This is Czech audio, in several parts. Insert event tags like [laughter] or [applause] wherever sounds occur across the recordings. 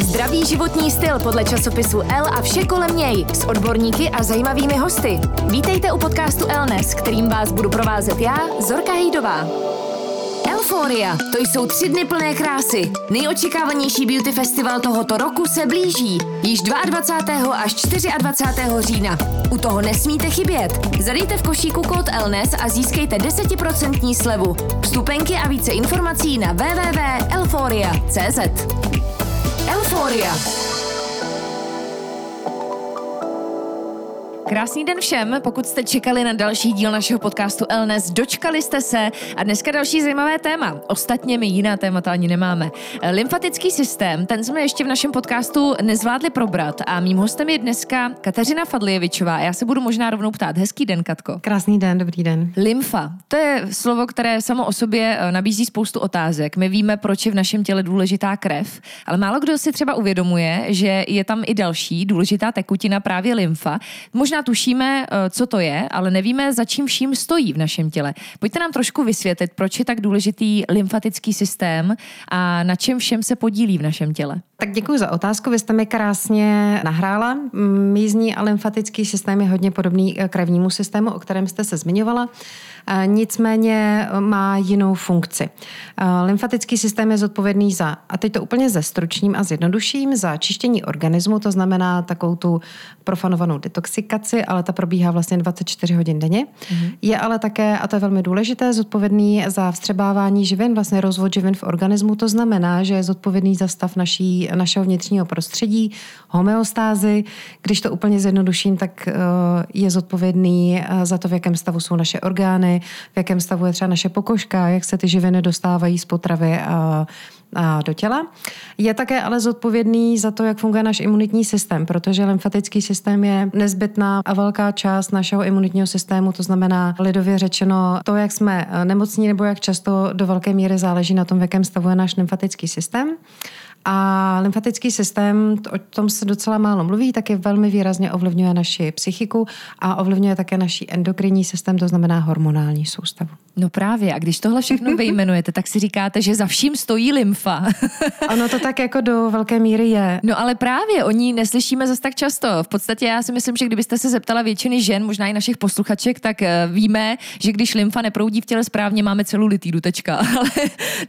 Zdravý životní styl podle časopisu L a vše kolem něj s odborníky a zajímavými hosty. Vítejte u podcastu Elnes, kterým vás budu provázet já, Zorka Hejdová. Euphoria, to jsou tři dny plné krásy. Nejočekávanější beauty festival tohoto roku se blíží. Již 22. až 24. října. U toho nesmíte chybět. Zadejte v košíku kód Elnes a získejte 10% slevu. Vstupenky a více informací na www.euphoria.cz Euphoria. Krásný den všem, pokud jste čekali na další díl našeho podcastu Elnes, dočkali jste se a dneska další zajímavé téma. Ostatně my jiná témata ani nemáme. Lymfatický systém, ten jsme ještě v našem podcastu nezvládli probrat a mým hostem je dneska Kateřina Fadlijevičová. Já se budu možná rovnou ptát. Hezký den, Katko. Krásný den, dobrý den. Lymfa, to je slovo, které samo o sobě eh, nabízí spoustu otázek. My víme, proč je v našem těle důležitá krev, ale málo kdo si třeba uvědomuje, že je tam i další důležitá tekutina, právě lymfa. Možná možná tušíme, eh, co to je, ale nevíme, za čím vším stojí v našem těle. Pojďte nám trošku vysvětlit, proč je tak důležitý lymfatický systém a na čem všem se podílí v našem těle. Tak děkuji za otázku, vy jste mi krásně nahrála. Mízní a lymfatický systém je hodně podobný krevnímu systému, o kterém jste se zmiňovala nicméně e, má jinou funkci. Lymfatický systém je zodpovědný za, a teď to úplně ze stručním a zjednoduším, za čištění organismu, to znamená takovou tu profanovanou detoxikaci, ale ta probíhá vlastně 24 hodin denně. Mm-hmm. Je ale také, a to je velmi důležité, zodpovědný za vstřebávání živin, vlastně rozvod živin v organismu, to znamená, že je zodpovědný za stav naší, našeho vnitřního prostředí, homeostázy. Když to úplně zjednoduším, tak e, je zodpovědný za to, v jakém stavu jsou naše orgány, v jakém stavu je třeba naše pokožka, jak se ty živiny dostávají z potravy a, a do těla. Je také ale zodpovědný za to, jak funguje náš imunitní systém, protože lymfatický systém je nezbytná a velká část našeho imunitního systému, to znamená lidově řečeno to, jak jsme nemocní nebo jak často do velké míry záleží na tom, v jakém stavu je náš lymfatický systém. A lymfatický systém, o tom se docela málo mluví, taky velmi výrazně ovlivňuje naši psychiku a ovlivňuje také naší endokrinní systém, to znamená hormonální soustavu. No právě, a když tohle všechno vyjmenujete, tak si říkáte, že za vším stojí lymfa. [laughs] ono to tak jako do velké míry je. No ale právě, o ní neslyšíme zase tak často. V podstatě já si myslím, že kdybyste se zeptala většiny žen, možná i našich posluchaček, tak eh, víme, že když lymfa neproudí v těle správně, máme celulitídu, tečka. [laughs] Ale,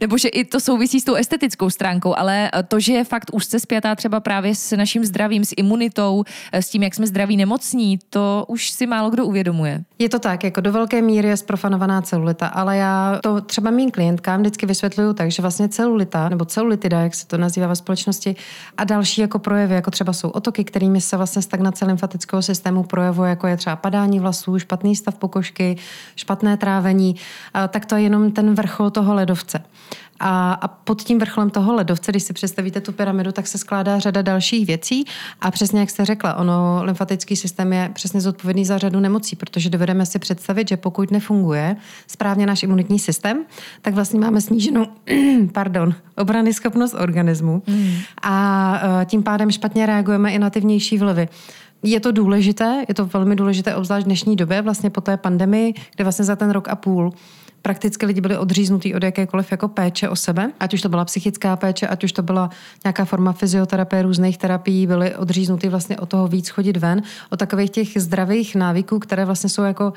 nebo že i to souvisí s tou estetickou stránkou, ale eh, to, že je fakt úzce spjatá třeba právě s naším zdravím, s imunitou, eh, s tím, jak jsme zdraví nemocní, to už si málo kdo uvědomuje. Je to tak, jako do velké míry je sprofanovaná celulita, ale já to třeba mým klientkám vždycky vysvětluju tak, že vlastně celulita nebo celulitida, jak se to nazývá ve společnosti, a další jako projevy, jako třeba jsou otoky, kterými se vlastně stagnace lymfatického systému projevuje, jako je třeba padání vlasů, špatný stav pokožky, špatné trávení, tak to je jenom ten vrchol toho ledovce. A, a pod tím vrcholem toho ledovce, když si představíte tu pyramidu, tak se skládá řada dalších věcí. A přesně jak jste řekla, ono, lymfatický systém je přesně zodpovědný za řadu nemocí, protože dovedeme si představit, že pokud nefunguje správně náš imunitní systém, tak vlastně máme sníženou [clears throat] pardon, obrany schopnost organismu mm. a e, tím pádem špatně reagujeme i na ty vnější vlivy. Je to důležité, je to velmi důležité, obzvlášť v dnešní době, vlastně po té pandemii, kde vlastně za ten rok a půl prakticky lidi byli odříznutí od jakékoliv jako péče o sebe, ať už to byla psychická péče, ať už to byla nějaká forma fyzioterapie, různých terapií, byli odříznutí vlastně od toho víc chodit ven, od takových těch zdravých návyků, které vlastně jsou jako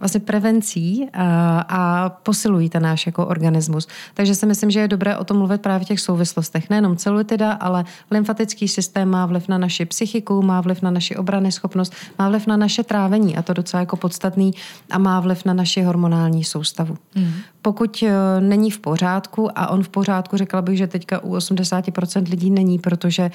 vlastně prevencí a, a posilují ten náš jako organismus. Takže si myslím, že je dobré o tom mluvit právě v těch souvislostech. Nejenom celulitida, ale lymfatický systém má vliv na naši psychiku, má vliv na naši obrany schopnost, má vliv na naše trávení a to docela jako podstatný a má vliv na naši hormonální soustavu. Mm. Pokud e, není v pořádku, a on v pořádku, řekla bych, že teďka u 80% lidí není, protože e,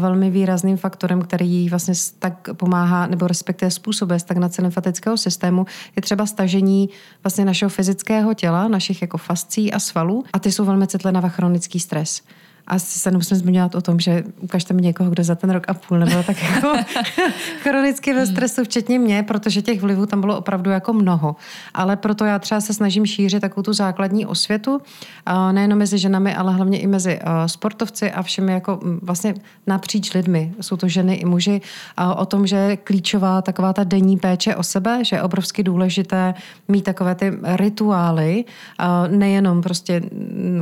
velmi výrazným faktorem, který vlastně tak pomáhá, nebo respektive způsobuje stagnace lymfatického systému, je třeba stažení vlastně našeho fyzického těla, našich jako fascí a svalů a ty jsou velmi citlivé na chronický stres asi se nemusím zmiňovat o tom, že ukažte mi někoho, kdo za ten rok a půl nebyl tak jako [laughs] chronicky ve stresu, včetně mě, protože těch vlivů tam bylo opravdu jako mnoho. Ale proto já třeba se snažím šířit takovou tu základní osvětu, nejenom mezi ženami, ale hlavně i mezi sportovci a všemi jako vlastně napříč lidmi. Jsou to ženy i muži. O tom, že je klíčová taková ta denní péče o sebe, že je obrovsky důležité mít takové ty rituály, nejenom prostě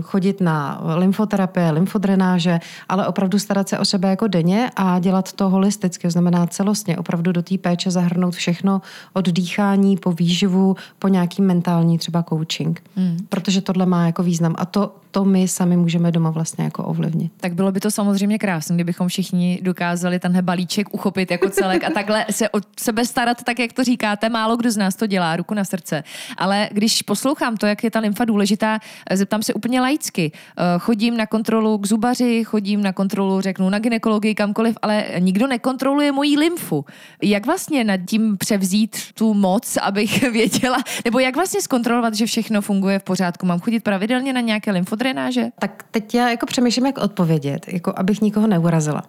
chodit na lymfoterapie, lymf lymfodrenáže, ale opravdu starat se o sebe jako denně a dělat to holisticky, to znamená celostně, opravdu do té péče zahrnout všechno od dýchání po výživu, po nějaký mentální třeba coaching. Hmm. Protože tohle má jako význam a to, to my sami můžeme doma vlastně jako ovlivnit. Tak bylo by to samozřejmě krásné, kdybychom všichni dokázali tenhle balíček uchopit jako celek a takhle se o sebe starat, tak jak to říkáte. Málo kdo z nás to dělá, ruku na srdce. Ale když poslouchám to, jak je ta lymfa důležitá, zeptám se úplně laicky. Eh, chodím na kontrolu k zubaři, chodím na kontrolu, řeknu, na ginekologii, kamkoliv, ale nikdo nekontroluje moji lymfu. Jak vlastně nad tím převzít tu moc, abych [laughs] věděla, nebo jak vlastně zkontrolovat, že všechno funguje v pořádku? Mám chodit pravidelně na nějaké lymfodrenáže? Tak teď já jako přemýšlím, jak odpovědět, jako abych nikoho neurazila.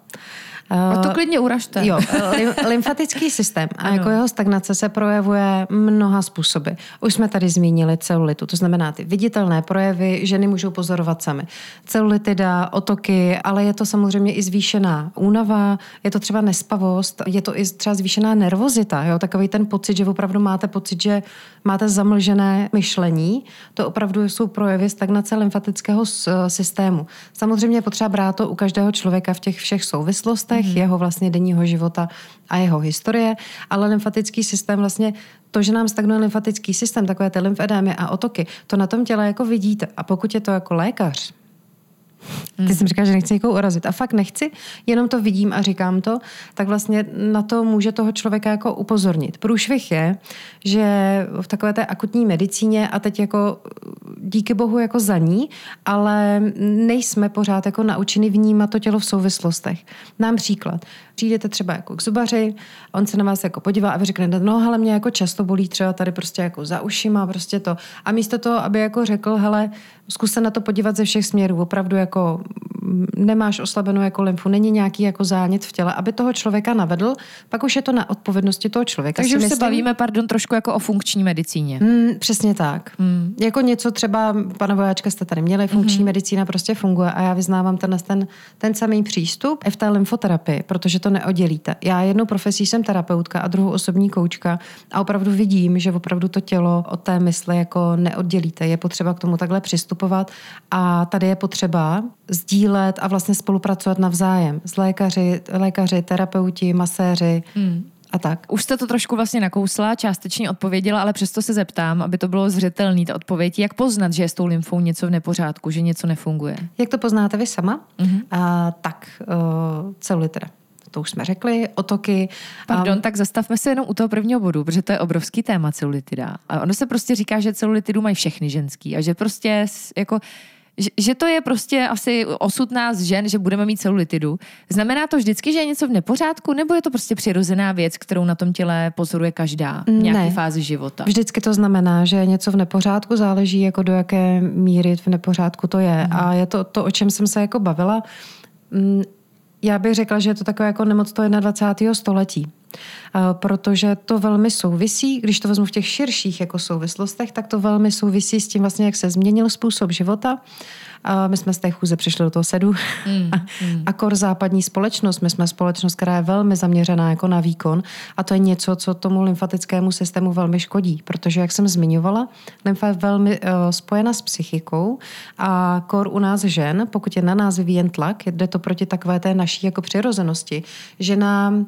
A to klidně uražte. Jo, [laughs] lymfatický systém a jako jeho stagnace se projevuje mnoha způsoby. Už jsme tady zmínili celulitu, to znamená ty viditelné projevy, ženy můžou pozorovat sami. Celulitida, otoky, ale je to samozřejmě i zvýšená únava, je to třeba nespavost, je to i třeba zvýšená nervozita, jo? takový ten pocit, že opravdu máte pocit, že máte zamlžené myšlení, to opravdu jsou projevy stagnace lymfatického systému. Samozřejmě je potřeba brát to u každého člověka v těch všech souvislostech, letech, mm-hmm. jeho vlastně denního života a jeho historie, ale lymfatický systém vlastně to, že nám stagnuje lymfatický systém, takové ty lymfedémy a otoky, to na tom těle jako vidíte. A pokud je to jako lékař, ty hmm. jsem říkala, že nechci někoho urazit. A fakt nechci, jenom to vidím a říkám to, tak vlastně na to může toho člověka jako upozornit. Průšvih je, že v takové té akutní medicíně a teď jako díky bohu jako za ní, ale nejsme pořád jako naučeni vnímat to tělo v souvislostech. Nám příklad. Přijdete třeba jako k zubaři, on se na vás jako podívá a vy řeknete, no ale mě jako často bolí třeba tady prostě jako za ušima, prostě to. A místo toho, aby jako řekl, hele, zkus se na to podívat ze všech směrů, opravdu jako nemáš oslabenou jako lymfu, není nějaký jako zánět v těle, aby toho člověka navedl, pak už je to na odpovědnosti toho člověka. Takže už myslím, se bavíme, pardon, trošku jako o funkční medicíně. Mm, přesně tak. Mm. Jako něco třeba, pana vojáčka jste tady měli, funkční mm-hmm. medicína prostě funguje a já vyznávám ten, ten, ten samý přístup i v té lymfoterapii, protože to neoddělíte. Já jednou profesí jsem terapeutka a druhou osobní koučka a opravdu vidím, že opravdu to tělo od té mysli jako neoddělíte. Je potřeba k tomu takhle přistupovat a tady je potřeba sdílet a vlastně spolupracovat navzájem s lékaři, lékaři terapeuti, maséři, hmm a tak. Už jste to trošku vlastně nakousla, částečně odpověděla, ale přesto se zeptám, aby to bylo zřetelné, ta odpověď. Jak poznat, že je s tou lymfou něco v nepořádku, že něco nefunguje? Jak to poznáte vy sama? Mm-hmm. A, tak, uh, celulitra to už jsme řekli, otoky. Pardon, um, tak zastavme se jenom u toho prvního bodu, protože to je obrovský téma celulitida. A ono se prostě říká, že celulitidu mají všechny ženský a že prostě jako že, že to je prostě asi osud nás žen, že budeme mít celulitidu. Znamená to vždycky, že je něco v nepořádku, nebo je to prostě přirozená věc, kterou na tom těle pozoruje každá v nějaké ne. fázi života? Vždycky to znamená, že je něco v nepořádku, záleží jako do jaké míry v nepořádku to je. Hmm. A je to to, o čem jsem se jako bavila. Mm, já bych řekla, že je to takové jako nemoc toho 21. století. Protože to velmi souvisí, když to vezmu v těch širších jako souvislostech, tak to velmi souvisí s tím vlastně, jak se změnil způsob života a my jsme z té chůze přišli do toho sedu. [laughs] Mm, mm. A kor západní společnost, my jsme společnost, která je velmi zaměřená jako na výkon a to je něco, co tomu lymfatickému systému velmi škodí, protože, jak jsem zmiňovala, lymfa je velmi uh, spojena s psychikou a kor u nás žen, pokud je na nás vyvíjen tlak, jde to proti takové té naší jako přirozenosti, že nám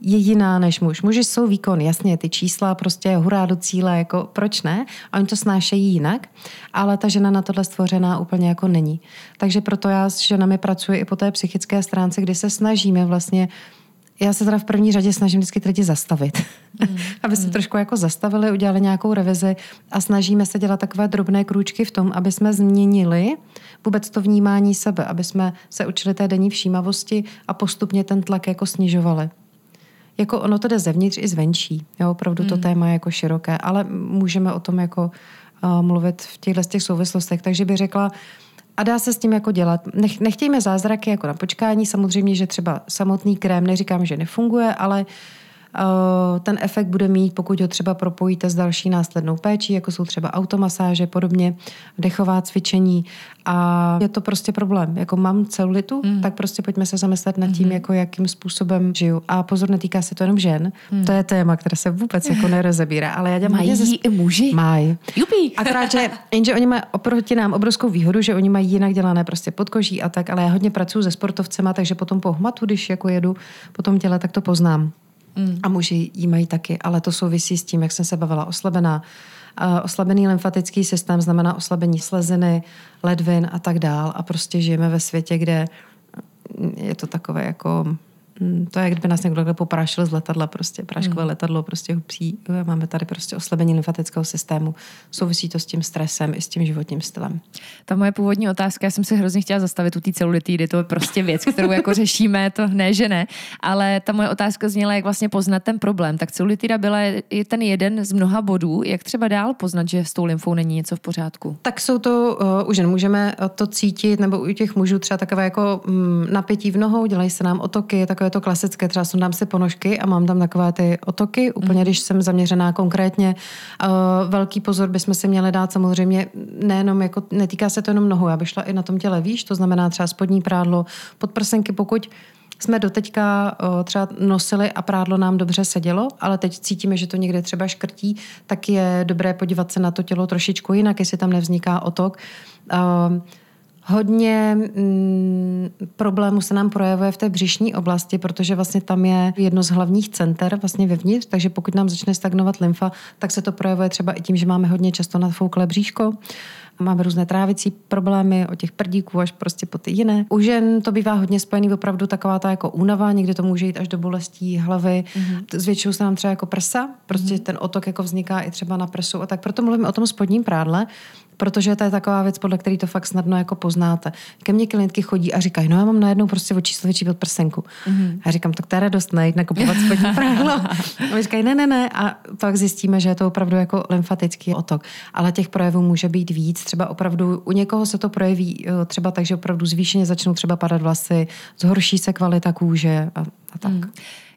je jiná než muž. Muži jsou výkon, jasně, ty čísla prostě hurá do cíle, jako proč ne? A oni to snášejí jinak, ale ta žena na tohle stvořená úplně jako není. Takže proto já s ženami pracuji i po té psychické stránce, kdy se snažíme vlastně já se teda v první řadě snažím vždycky lidi zastavit, mm. [laughs] aby se mm. trošku jako zastavili, udělali nějakou revizi a snažíme se dělat takové drobné krůčky v tom, aby jsme změnili vůbec to vnímání sebe, aby jsme se učili té denní všímavosti a postupně ten tlak jako snižovali jako ono to jde zevnitř i zvenčí. Jo, opravdu to hmm. téma je jako široké, ale můžeme o tom jako uh, mluvit v těchto těch souvislostech. Takže bych řekla, a dá se s tím jako dělat. Nech, nechtějme zázraky jako na počkání. Samozřejmě, že třeba samotný krém, neříkám, že nefunguje, ale ten efekt bude mít, pokud ho třeba propojíte s další následnou péčí, jako jsou třeba automasáže, podobně, dechová cvičení a je to prostě problém. Jako mám celulitu, mm. tak prostě pojďme se zamyslet nad tím, mm. jako jakým způsobem žiju. A pozor, netýká se to jenom žen. Mm. To je téma, které se vůbec jako nerozebírá. Ale já dělám Mají zes... i muži? Mají. Jupi. Akorát, že, jenže oni mají oproti nám obrovskou výhodu, že oni mají jinak dělané prostě podkoží a tak, ale já hodně pracuji se sportovcema, takže potom po hmatu, když jako jedu po tom těle, tak to poznám. Mm. A muži jí mají taky, ale to souvisí s tím, jak jsem se bavila, oslabená. Uh, oslabený lymfatický systém znamená oslabení sleziny, ledvin a tak dál. A prostě žijeme ve světě, kde je to takové jako Mm, to je, kdyby nás někdo poprášil z letadla, prostě práškové mm. letadlo, prostě hupsí. Máme tady prostě oslabení lymfatického systému. Souvisí to s tím stresem i s tím životním stylem. Ta moje původní otázka, já jsem si hrozně chtěla zastavit u té celulitidy, to je prostě věc, kterou jako řešíme, to ne, že ne, ale ta moje otázka zněla, jak vlastně poznat ten problém. Tak celulitida byla i ten jeden z mnoha bodů, jak třeba dál poznat, že s tou lymfou není něco v pořádku? Tak jsou to, uh, už jen můžeme to cítit, nebo u těch mužů třeba takové jako um, napětí v nohou, dělají se nám otoky, takové to klasické, třeba sundám si ponožky a mám tam takové ty otoky, úplně mm. když jsem zaměřená konkrétně. Uh, velký pozor bychom si měli dát samozřejmě nejenom, jako, netýká se to jenom nohou, já bych šla i na tom těle výš, to znamená třeba spodní prádlo, podprsenky, pokud jsme doteďka uh, třeba nosili a prádlo nám dobře sedělo, ale teď cítíme, že to někde třeba škrtí, tak je dobré podívat se na to tělo trošičku jinak, jestli tam nevzniká otok. Uh, Hodně mm, problémů se nám projevuje v té břišní oblasti, protože vlastně tam je jedno z hlavních center vlastně vevnitř, takže pokud nám začne stagnovat lymfa, tak se to projevuje třeba i tím, že máme hodně často nadfouklé bříško, máme různé trávicí problémy, od těch prdíků až prostě po ty jiné. U žen to bývá hodně spojený opravdu taková ta jako únava, někdy to může jít až do bolestí hlavy. Mm-hmm. Zvětšují se nám třeba jako prsa, prostě mm-hmm. ten otok jako vzniká i třeba na prsu a tak. Proto mluvím o tom spodním prádle, protože to je taková věc, podle které to fakt snadno jako poznáte. Ke mně klientky chodí a říkají, no já mám najednou prostě o číslo větší prsenku. Mm-hmm. A říkám, tak to je radost najít, nakupovat spodní [laughs] prádlo. a říkají, ne, ne, ne. A pak zjistíme, že je to opravdu jako lymfatický otok. Ale těch projevů může být víc. Třeba opravdu u někoho se to projeví třeba tak, že opravdu zvýšeně začnou třeba padat vlasy, zhorší se kvalita kůže a, a tak. Mm.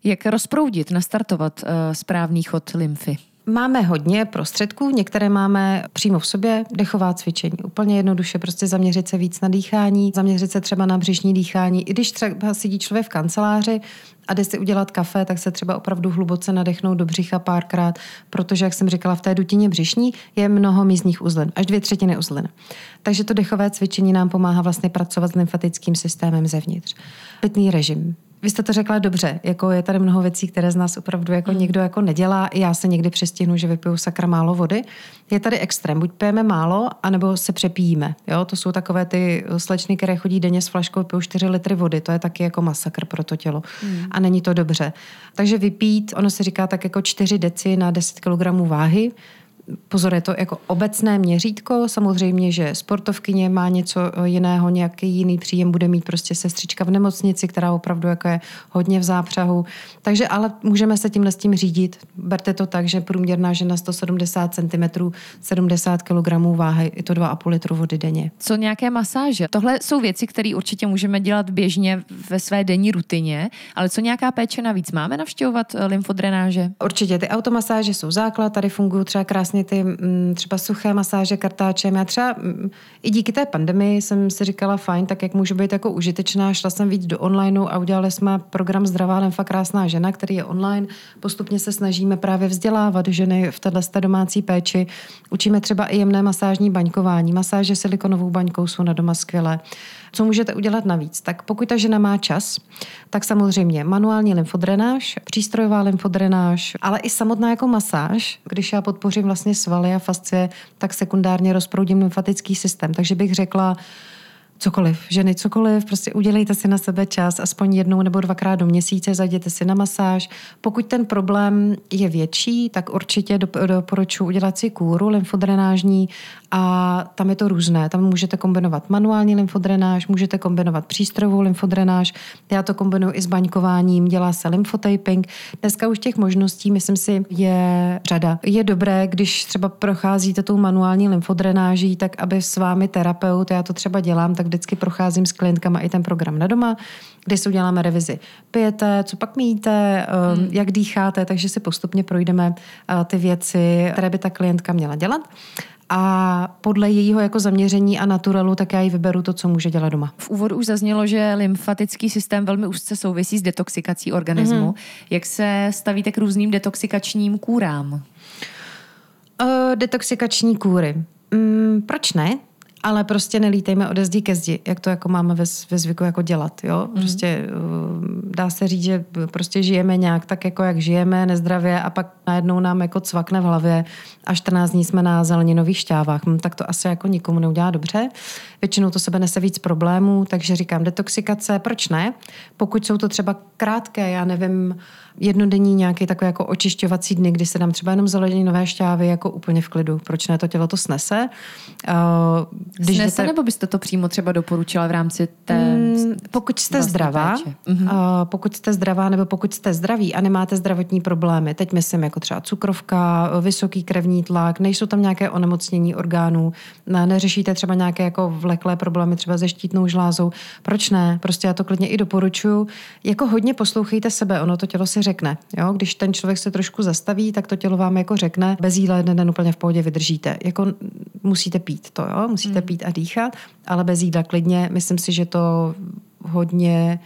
Jak rozproudit, nastartovat uh, správný chod lymfy? Máme hodně prostředků, některé máme přímo v sobě, dechová cvičení. Úplně jednoduše prostě zaměřit se víc na dýchání, zaměřit se třeba na břišní dýchání. I když třeba sedí člověk v kanceláři a jde si udělat kafe, tak se třeba opravdu hluboce nadechnout do břicha párkrát, protože, jak jsem říkala, v té dutině břišní je mnoho místních uzlin, až dvě třetiny uzlin. Takže to dechové cvičení nám pomáhá vlastně pracovat s lymfatickým systémem zevnitř. Pitný režim. Vy jste to řekla dobře, jako je tady mnoho věcí, které z nás opravdu jako mm. někdo jako nedělá. Já se někdy přestihnu, že vypiju sakra málo vody. Je tady extrém, buď pijeme málo, anebo se přepíjíme. Jo? To jsou takové ty slečny, které chodí denně s flaškou, pijou 4 litry vody. To je taky jako masakr pro to tělo. Mm. A není to dobře. Takže vypít, ono se říká tak jako 4 deci na 10 kg váhy Pozor, je to jako obecné měřítko. Samozřejmě, že sportovkyně má něco jiného, nějaký jiný příjem bude mít prostě sestřička v nemocnici, která opravdu jako je hodně v zápřahu. Takže ale můžeme se tímhle s tím řídit. Berte to tak, že průměrná žena 170 cm, 70 kg váhy, je to 2,5 litru vody denně. Co nějaké masáže? Tohle jsou věci, které určitě můžeme dělat běžně ve své denní rutině, ale co nějaká péče navíc? Máme navštěvovat eh, lymfodrenáže? Určitě, ty automasáže jsou základ, tady fungují třeba krásně vlastně ty mm, třeba suché masáže kartáčem. Já třeba mm, i díky té pandemii jsem si říkala, fajn, tak jak můžu být jako užitečná. Šla jsem víc do onlineu a udělali jsme program Zdravá lemfa krásná žena, který je online. Postupně se snažíme právě vzdělávat ženy v této domácí péči. Učíme třeba i jemné masážní baňkování. Masáže silikonovou baňkou jsou na doma skvělé. Co můžete udělat navíc? Tak pokud ta žena má čas, tak samozřejmě manuální lymfodrenáž, přístrojová lymfodrenáž, ale i samotná jako masáž, když já podpořím vlastně svaly a fascie, tak sekundárně rozproudím lymfatický systém. Takže bych řekla, cokoliv, ženy, cokoliv, prostě udělejte si na sebe čas, aspoň jednou nebo dvakrát do měsíce, zajděte si na masáž. Pokud ten problém je větší, tak určitě doporučuji udělat si kůru lymfodrenážní a tam je to různé. Tam můžete kombinovat manuální lymfodrenáž, můžete kombinovat přístrojovou lymfodrenáž, já to kombinuji i s baňkováním, dělá se lymfotaping. Dneska už těch možností, myslím si, je řada. Je dobré, když třeba procházíte tou manuální lymfodrenáží, tak aby s vámi terapeut, já to třeba dělám, tak vždycky procházím s klientkama i ten program na doma, kde si uděláme revizi. Pijete, co pak míjíte, hmm. jak dýcháte, takže si postupně projdeme ty věci, které by ta klientka měla dělat a podle jejího jako zaměření a naturalu, tak já ji vyberu to, co může dělat doma. V úvodu už zaznělo, že lymfatický systém velmi úzce souvisí s detoxikací organismu. Mm-hmm. Jak se stavíte k různým detoxikačním kůrám? Uh, detoxikační kůry. Mm, proč ne? Ale prostě nelítejme ode zdí ke zdi, jak to jako máme ve, ve zvyku jako dělat, jo. Mhm. Prostě mm. dá se říct, že prostě žijeme nějak tak jako jak žijeme, nezdravě a pak najednou nám jako cvakne v hlavě a 14 dní jsme na zeleninových šťávách. Hm, tak to asi jako nikomu neudělá dobře. Většinou to sebe nese víc problémů, takže říkám detoxikace, proč ne? Pokud jsou to třeba krátké, já nevím, jednodenní nějaký takový jako očišťovací dny, kdy se dám třeba jenom nové šťávy jako úplně v klidu. Proč ne? To tělo to snese. Když snese jdete... nebo byste to přímo třeba doporučila v rámci té mm, Pokud jste vlastně zdravá, uh, pokud jste zdravá nebo pokud jste zdraví a nemáte zdravotní problémy, teď myslím jako třeba cukrovka, vysoký krevní tlak, nejsou tam nějaké onemocnění orgánů, ne, neřešíte třeba nějaké jako vleklé problémy třeba se štítnou žlázou, proč ne? Prostě já to klidně i doporučuji. Jako hodně poslouchejte sebe, ono to tělo si řekne. Jo? Když ten člověk se trošku zastaví, tak to tělo vám jako řekne, bez jídla jeden den úplně v pohodě vydržíte. Jako musíte pít to, jo? musíte. Pít a dýchat, ale bez jídla klidně. Myslím si, že to hodně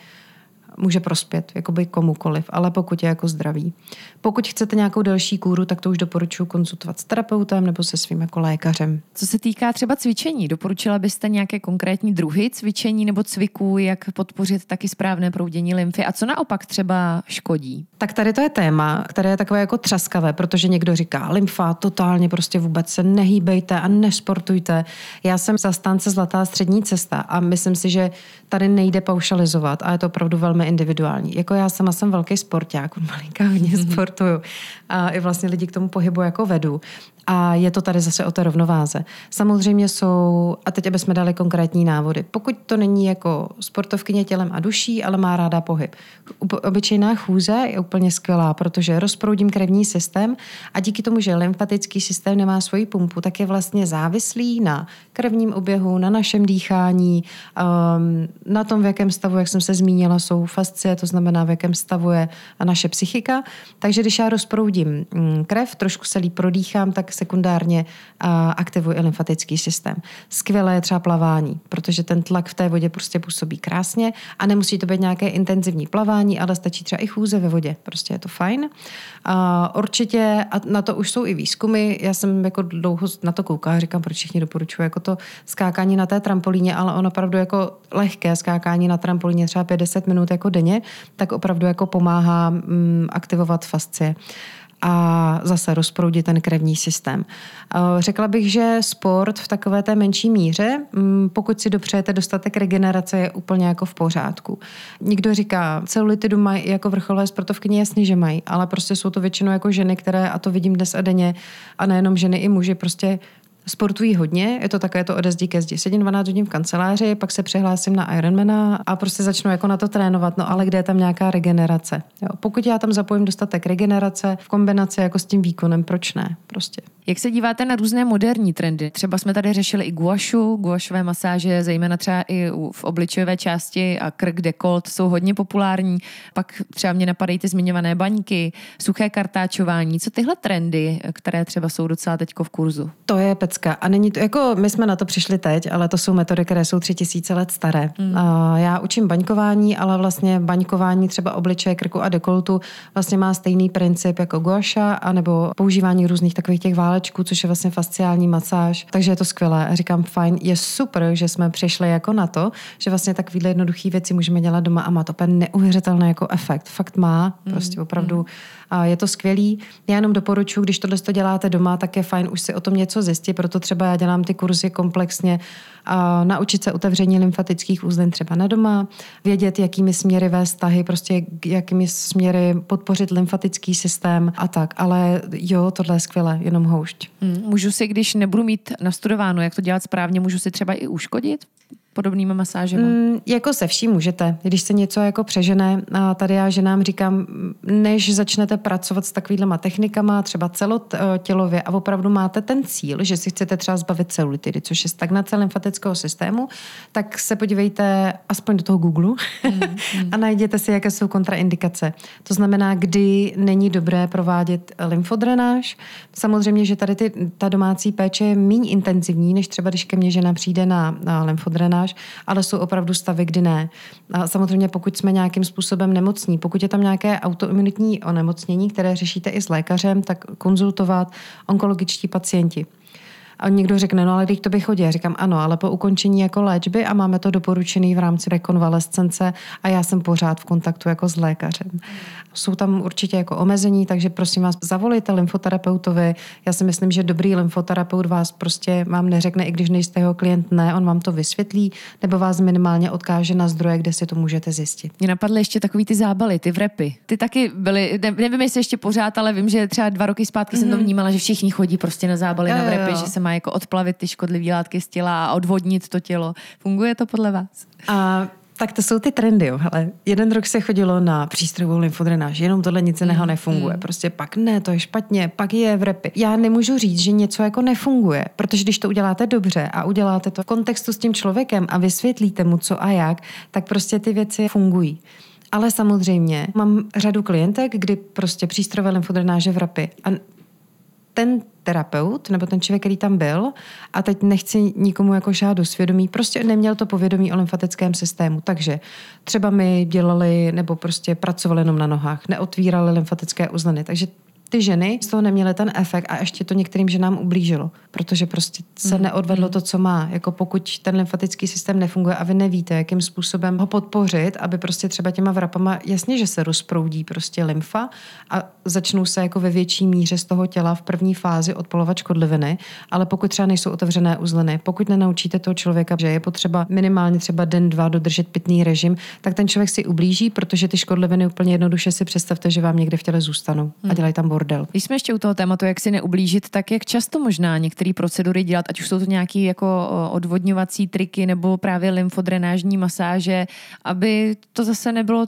může prospět jakoby komukoliv, ale pokud je jako zdravý. Pokud chcete nějakou další kůru, tak to už doporučuji konzultovat s terapeutem nebo se svým jako lékařem. Co se týká třeba cvičení, doporučila byste nějaké konkrétní druhy cvičení nebo cviků, jak podpořit taky správné proudění lymfy a co naopak třeba škodí? Tak tady to je téma, které je takové jako třaskavé, protože někdo říká, lymfa totálně prostě vůbec se nehýbejte a nesportujte. Já jsem zastánce zlatá střední cesta a myslím si, že tady nejde paušalizovat a je to opravdu velmi individuální. Jako já sama jsem velký sporták, [laughs] malinká hodně sportuju a i vlastně lidi k tomu pohybu jako vedu. A je to tady zase o té rovnováze. Samozřejmě jsou, a teď abychom dali konkrétní návody, pokud to není jako sportovkyně tělem a duší, ale má ráda pohyb. Obyčejná chůze je úplně skvělá, protože rozproudím krevní systém a díky tomu, že lymfatický systém nemá svoji pumpu, tak je vlastně závislý na krevním oběhu, na našem dýchání, um, na tom, v jakém stavu, jak jsem se zmínila, jsou fascie, to znamená, v jakém stavu je naše psychika. Takže když já rozproudím mm, krev, trošku se líp prodýchám, tak sekundárně aktivuje lymfatický systém. Skvělé je třeba plavání, protože ten tlak v té vodě prostě působí krásně a nemusí to být nějaké intenzivní plavání, ale stačí třeba i chůze ve vodě. Prostě je to fajn. A určitě, a na to už jsou i výzkumy, já jsem jako dlouho na to koukala, říkám, proč všichni doporučuji jako to skákání na té trampolíně, ale ono opravdu jako lehké skákání na trampolíně třeba 50 minut jako denně, tak opravdu jako pomáhá mm, aktivovat fascie a zase rozproudit ten krevní systém. Eh, řekla bych, že sport v takové té menší míře, mm, pokud si dopřejete dostatek regenerace, je úplně jako v pořádku. Někdo říká, celulitidu mají jako vrcholové sportovkyně, jasně, že mají, ale prostě jsou to většinou jako ženy, které, a to vidím dnes a denně, a nejenom ženy, i muži, prostě sportují hodně, je to také to ode zdi ke zdi. Sedím 12 hodin v kanceláři, pak se přihlásím na Ironmana a prostě začnu jako na to trénovat, no ale kde je tam nějaká regenerace. Jo. Pokud já tam zapojím dostatek regenerace v kombinaci jako s tím výkonem, proč ne? Prostě. Jak se díváte na různé moderní trendy? Třeba jsme tady řešili i guašu, guašové masáže, zejména třeba i v obličejové části a krk dekolt jsou hodně populární. Pak třeba mě napadají ty zmiňované baňky, suché kartáčování. Co tyhle trendy, které třeba jsou docela teďko v kurzu? To je pecka. A není to, jako my jsme na to přišli teď, ale to jsou metody, které jsou tři tisíce let staré. Hmm. A já učím baňkování, ale vlastně baňkování třeba obličeje, krku a dekoltu vlastně má stejný princip jako guaša, anebo používání různých takových těch válek válečku, což je vlastně fasciální masáž. Takže je to skvělé. A říkám, fajn, je super, že jsme přišli jako na to, že vlastně takovýhle jednoduché věci můžeme dělat doma a má to úplně neuvěřitelný jako efekt. Fakt má, mm, prostě opravdu. Mm. A je to skvělý. Já jenom doporučuji, když tohle to děláte doma, tak je fajn už si o tom něco zjistit, proto třeba já dělám ty kurzy komplexně a naučit se otevření lymfatických uzlin třeba na doma, vědět, jakými směry vést vztahy, prostě jakými směry podpořit lymfatický systém a tak. Ale jo, tohle je skvělé, jenom houšť. Hmm, můžu si, když nebudu mít nastudováno, jak to dělat správně, můžu si třeba i uškodit? Podobnými masážemi? Mm, jako se vším můžete. Když se něco jako přežene, a tady já ženám říkám, než začnete pracovat s takovýhlema technikama, třeba celotělově a opravdu máte ten cíl, že si chcete třeba zbavit celulitidy, což je stagnace lymfatického systému, tak se podívejte aspoň do toho Google [laughs] mm, mm. a najděte si, jaké jsou kontraindikace. To znamená, kdy není dobré provádět lymfodrenáž. Samozřejmě, že tady ty, ta domácí péče je méně intenzivní, než třeba když ke mně žena přijde na, na lymfodrenáž, ale jsou opravdu stavy, kdy ne. A samozřejmě, pokud jsme nějakým způsobem nemocní, pokud je tam nějaké autoimunitní onemocnění, které řešíte i s lékařem, tak konzultovat onkologičtí pacienti. A někdo řekne, no ale když to by chodí. Já říkám, ano, ale po ukončení jako léčby a máme to doporučený v rámci rekonvalescence a já jsem pořád v kontaktu jako s lékařem. Jsou tam určitě jako omezení, takže prosím vás, zavolejte lymfoterapeutovi. Já si myslím, že dobrý lymfoterapeut vás prostě vám neřekne, i když nejste jeho klient, ne, on vám to vysvětlí, nebo vás minimálně odkáže na zdroje, kde si to můžete zjistit. Mě napadly ještě takový ty zábaly, ty vrepy. Ty taky byly, ne, nevím, jestli ještě pořád, ale vím, že třeba dva roky zpátky mm. jsem to mhm. vnímala, že všichni chodí prostě na zábaly, jo, na vrepy, jo. že se má jako odplavit ty škodlivé látky z těla a odvodnit to tělo. Funguje to podle vás? A tak to jsou ty trendy, jo. Hele, jeden rok se chodilo na přístrojovou lymfodrenáž, jenom tohle nic jiného mm, nefunguje. Mm. Prostě pak ne, to je špatně, pak je v repy. Já nemůžu říct, že něco jako nefunguje, protože když to uděláte dobře a uděláte to v kontextu s tím člověkem a vysvětlíte mu co a jak, tak prostě ty věci fungují. Ale samozřejmě mám řadu klientek, kdy prostě přístrojové lymfodrenáže v rapy a ten terapeut nebo ten člověk, který tam byl, a teď nechci nikomu jako šát do svědomí, prostě neměl to povědomí o lymfatickém systému. Takže třeba my dělali nebo prostě pracovali jenom na nohách, neotvírali lymfatické uzliny. Takže ty ženy z toho neměly ten efekt a ještě to některým ženám ublížilo, protože prostě se mm. neodvedlo to, co má. Jako pokud ten lymfatický systém nefunguje a vy nevíte, jakým způsobem ho podpořit, aby prostě třeba těma vrapama, jasně, že se rozproudí prostě lymfa a začnou se jako ve větší míře z toho těla v první fázi odpolovat škodliviny, ale pokud třeba nejsou otevřené uzliny, pokud nenaučíte toho člověka, že je potřeba minimálně třeba den, dva dodržet pitný režim, tak ten člověk si ublíží, protože ty škodliviny úplně jednoduše si představte, že vám někde v těle zůstanou a dělají tam bordel. Když jsme ještě u toho tématu, jak si neublížit, tak jak často možná některé procedury dělat, ať už jsou to nějaké jako odvodňovací triky nebo právě lymfodrenážní masáže, aby to zase nebylo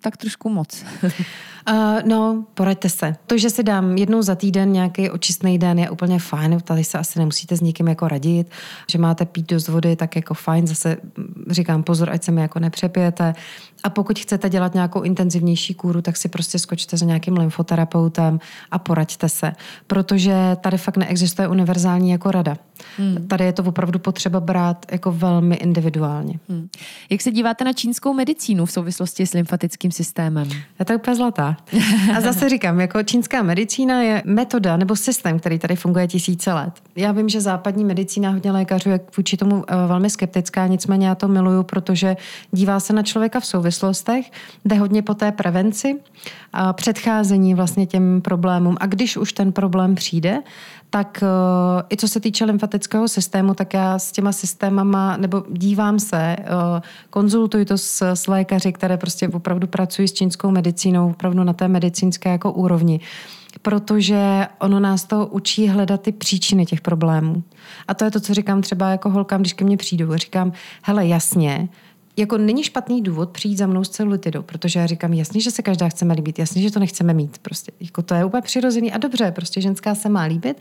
tak trošku moc. [laughs] Uh, no, poraďte se. To, že si dám jednou za týden nějaký očistný den, je úplně fajn. Tady se asi nemusíte s někým jako radit, že máte pít dost vody, tak jako fajn. Zase říkám pozor, ať se mi jako nepřepijete. A pokud chcete dělat nějakou intenzivnější kůru, tak si prostě skočte za nějakým lymfoterapeutem a poraďte se. Protože tady fakt neexistuje univerzální jako rada. Hmm. Tady je to opravdu potřeba brát jako velmi individuálně. Hmm. Jak se díváte na čínskou medicínu v souvislosti s lymfatickým systémem? Je to úplně zlatá. A zase říkám, jako čínská medicína je metoda nebo systém, který tady funguje tisíce let. Já vím, že západní medicína hodně lékařů je vůči tomu eh, velmi skeptická, nicméně já to miluju, protože dívá se na člověka v souvislostech, jde hodně po té prevenci, a předcházení vlastně těm problémům. A když už ten problém přijde, tak uh, i co se týče lymfatického systému, tak já s těma systémama, nebo dívám se, uh, konzultuji to s, s lékaři, které prostě opravdu pracují s čínskou medicínou, opravdu na té medicínské jako úrovni protože ono nás to učí hledat ty příčiny těch problémů. A to je to, co říkám třeba jako holkám, když ke mně přijdou. Říkám, hele, jasně, jako není špatný důvod přijít za mnou s celulitidou, protože já říkám, jasně, že se každá chceme líbit, jasně, že to nechceme mít. Prostě jako to je úplně přirozený a dobře, prostě ženská se má líbit,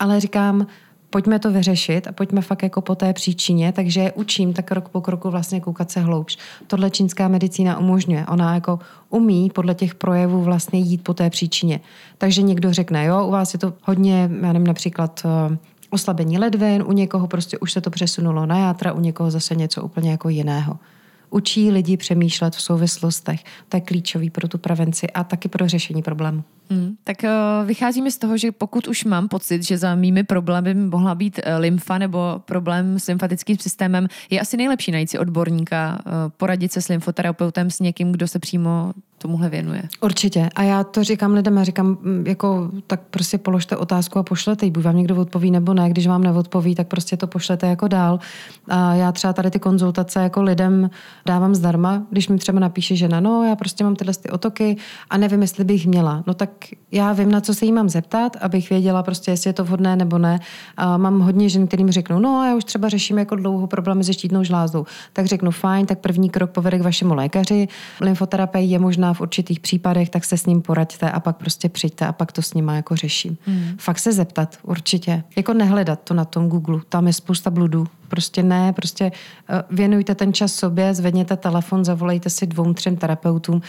ale říkám, pojďme to vyřešit a pojďme fakt jako po té příčině, takže učím tak krok po kroku vlastně koukat se hloubš. Tohle čínská medicína umožňuje. Ona jako umí podle těch projevů vlastně jít po té příčině. Takže někdo řekne, jo, u vás je to hodně, já nevím, například eh, oslabení ledvin, u někoho prostě už se to přesunulo na játra, u někoho zase něco úplně jako jiného učí lidi přemýšlet v souvislostech. To je klíčový pro tu prevenci a taky pro řešení problému. Hmm, tak uh, vycházíme z toho, že pokud už mám pocit, že za mými problémy mohla být uh, lymfa nebo problém s lymfatickým systémem, je asi nejlepší najít si odborníka, uh, poradit se s lymfoterapeutem, s někým, kdo se přímo tomuhle věnuje. Určitě. A já to říkám lidem, a říkám, mm, jako, tak prostě položte otázku a pošlete ji. Buď vám někdo odpoví nebo ne. Když vám neodpoví, tak prostě to pošlete jako dál. A já třeba tady ty konzultace jako lidem dávám zdarma, když mi třeba napíše žena, no já prostě mám tyhle ty otoky a nevím, jestli bych měla. No tak já vím, na co se jí mám zeptat, abych věděla prostě, jestli je to vhodné nebo ne. A mám hodně žen, kterým řeknu, no já už třeba řeším jako dlouho problémy se štítnou žlázou. Tak řeknu, fajn, tak první krok povede k vašemu lékaři. Lymfoterapie je možná v určitých případech, tak se s ním poraďte a pak prostě přijďte a pak to s nima jako řeším. Hmm. Fakt se zeptat, určitě. Jako nehledat to na tom Google, tam je spousta bludů. Prostě ne, prostě eh, věnujte ten čas sobě, zvedněte telefon, zavolejte si dvou, třem terapeutům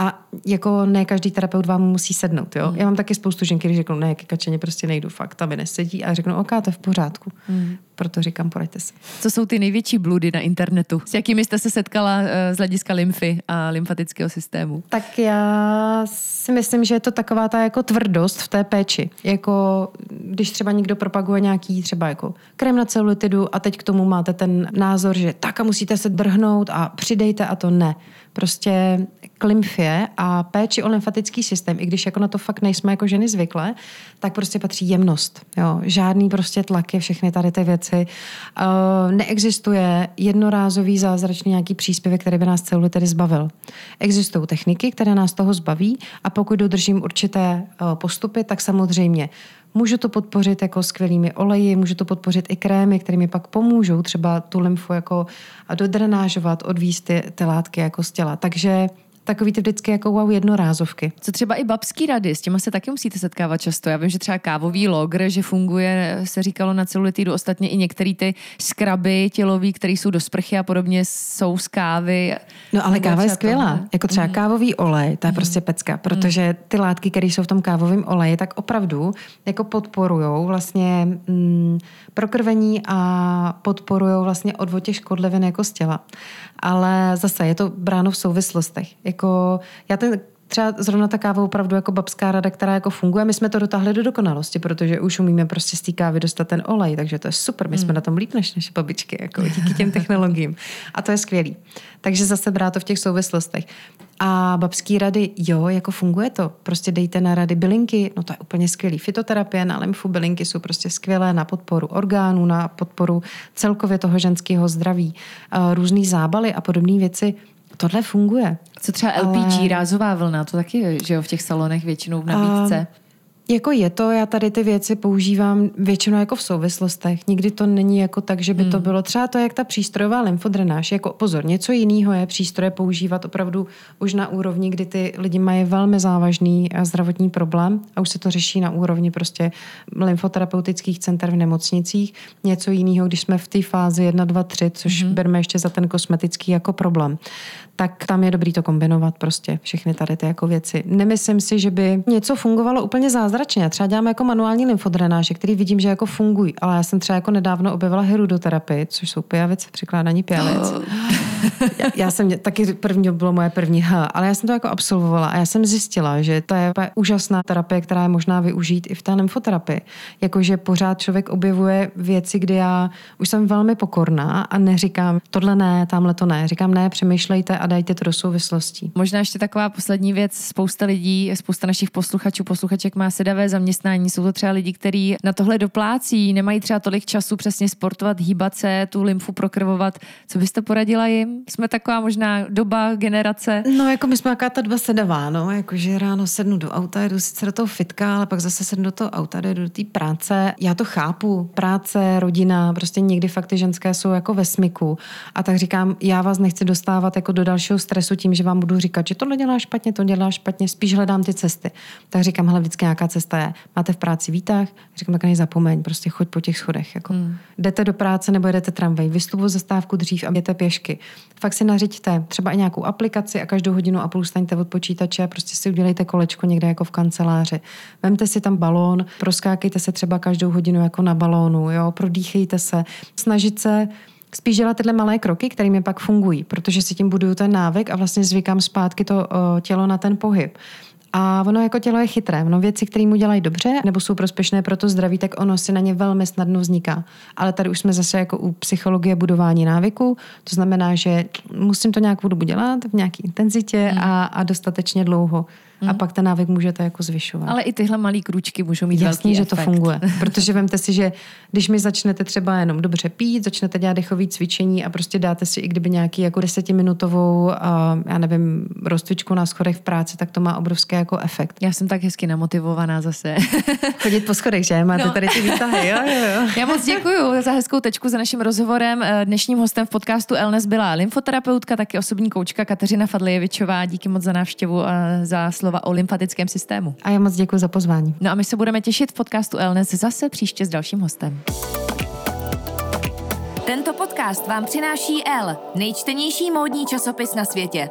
a jako ne každý terapeut vám musí sednout. Jo? Mm. Já mám taky spoustu žen, kteří řeknou, ne, ke kačeně prostě nejdu, fakt, tam mi nesedí. A řeknu, OK, to je v pořádku. Mm. Proto říkám, poraďte si. Co jsou ty největší bludy na internetu? S jakými jste se setkala eh, z hlediska lymfy a lymfatického systému? Tak já si myslím, že je to taková ta jako tvrdost v té péči. Jako když třeba někdo propaguje nějaký třeba jako krém na celulitidu a teď k tomu máte ten názor, že tak a musíte se drhnout a přidejte a to ne. Prostě k lymfě a péči o lymfatický systém, i když jako na to fakt nejsme jako ženy zvyklé, tak prostě patří jemnost. Jo. Žádný prostě tlaky, všechny tady ty věci. Uh, neexistuje jednorázový zázračný nějaký příspěvek, který by nás celulitidy zbavil. Existují techniky, které nás toho zbaví a pokud dodržím určité uh, postupy, tak samozřejmě Můžu to podpořit jako skvělými oleji, můžu to podpořit i krémy, kterými pak pomůžou třeba tu lymfu jako dodrenážovat, odvíst ty, ty látky jako z těla. Takže takový ty vždycky jako wow jednorázovky. Co třeba i babský rady, s těma se taky musíte setkávat často. Já vím, že třeba kávový logr, že funguje, se říkalo na celulitidu, ostatně i některé ty skraby tělový, které jsou do sprchy a podobně, jsou z kávy. No ale káva je skvělá. To, jako třeba mm. kávový olej, to je mm. prostě pecka, protože ty látky, které jsou v tom kávovém oleji, tak opravdu jako podporují vlastně mm, prokrvení a podporují vlastně odvod těch škodlivin jako z těla. Ale zase je to bráno v souvislostech. Jako já ten třeba zrovna ta káva opravdu jako babská rada, která jako funguje. My jsme to dotáhli do dokonalosti, protože už umíme prostě z té kávy dostat ten olej, takže to je super. My jsme hmm. na tom líp než naše babičky, jako díky těm technologiím. A to je skvělý. Takže zase brát to v těch souvislostech. A babský rady, jo, jako funguje to. Prostě dejte na rady bylinky, no to je úplně skvělý. Fitoterapie na lymfu bylinky jsou prostě skvělé na podporu orgánů, na podporu celkově toho ženského zdraví. Různý zábaly a podobné věci tohle funguje. Co třeba LPG, ale... rázová vlna, to taky je, že jo, v těch salonech většinou v nabídce. Um, jako je to, já tady ty věci používám většinou jako v souvislostech. Nikdy to není jako tak, že by hmm. to bylo třeba to, jak ta přístrojová lymfodrenáž. Jako pozor, něco jiného je přístroje používat opravdu už na úrovni, kdy ty lidi mají velmi závažný eh, zdravotní problém a už se to řeší na úrovni prostě lymfoterapeutických center v nemocnicích. Něco jiného, když jsme v té fázi 1, 2, 3, což hmm. berme ještě za ten kosmetický jako problém tak tam je dobrý to kombinovat prostě všechny tady ty jako věci. Nemyslím si, že by něco fungovalo úplně zázračně. Třeba děláme jako manuální lymfodrenáže, který vidím, že jako fungují, ale já jsem třeba jako nedávno objevila herudoterapii, což jsou pijavice, překládání pijavic. Oh. [laughs] já, já, jsem, taky první bylo moje první, ha, ale já jsem to jako absolvovala a já jsem zjistila, že to je úžasná terapie, která je možná využít i v té lymfoterapii. Jakože pořád člověk objevuje věci, kdy já už jsem velmi pokorná a neříkám, tohle ne, tamhle to ne. Říkám ne, přemýšlejte a dajte to do souvislostí. Možná ještě taková poslední věc. Spousta lidí, spousta našich posluchačů, posluchaček má sedavé zaměstnání. Jsou to třeba lidi, kteří na tohle doplácí, nemají třeba tolik času přesně sportovat, hýbat se, tu lymfu prokrvovat. Co byste poradila jim? Jsme taková možná doba, generace. No, jako my jsme jaká ta doba sedavá, no, jakože ráno sednu do auta, jdu sice do toho fitka, ale pak zase sednu do toho auta, jdu do té práce. Já to chápu. Práce, rodina, prostě někdy fakt ty ženské jsou jako ve smyku. A tak říkám, já vás nechci dostávat jako do dalšího stresu tím, že vám budu říkat, že to nedělá špatně, to dělá špatně, spíš hledám ty cesty. Tak říkám, hele, vždycky nějaká cesta je. Máte v práci výtah? Říkám, tak nezapomeň, prostě choď po těch schodech. Jako. Hmm. Jdete do práce nebo jdete tramvaj, vystupu zastávku dřív a jdete pěšky. Fakt si nařiďte třeba i nějakou aplikaci a každou hodinu a půl staňte od počítače a prostě si udělejte kolečko někde jako v kanceláři. Vemte si tam balón, proskákejte se třeba každou hodinu jako na balónu, jo, prodýchejte se, snažit se spíš dělat tyhle malé kroky, které mi pak fungují, protože si tím buduju ten návyk a vlastně zvykám zpátky to tělo na ten pohyb. A ono jako tělo je chytré. Ono věci, které mu dělají dobře nebo jsou prospěšné pro to zdraví, tak ono si na ně velmi snadno vzniká. Ale tady už jsme zase jako u psychologie budování návyku. To znamená, že musím to nějakou dobu dělat v nějaké intenzitě hmm. a, a dostatečně dlouho. Hmm. A pak ten návyk můžete jako zvyšovat. Ale i tyhle malé krůčky můžou mít Jasně, velký že efekt. to funguje. [laughs] Protože vemte si, že když mi začnete třeba jenom dobře pít, začnete dělat dechové cvičení a prostě dáte si i kdyby nějaký jako desetiminutovou, uh, já nevím, rozcvičku na schodech v práci, tak to má obrovský jako efekt. Já jsem tak hezky namotivovaná zase. [laughs] Chodit po schodech, že? Máte no. tady ty výtahy, jo, jo, jo. [laughs] Já moc děkuji za hezkou tečku za naším rozhovorem. Eh, Dnešním hostem v podcastu Elnes byla lymfoterapeutka, taky osobní koučka Kateřina Fadlijevičová. Díky moc za návštěvu a za slova o lymfatickém systému. A já moc děkuji za pozvání. No a my se budeme těšit v podcastu Elnes zase příště s dalším hostem. Tento podcast vám přináší L, nejčtenější módní časopis na světě.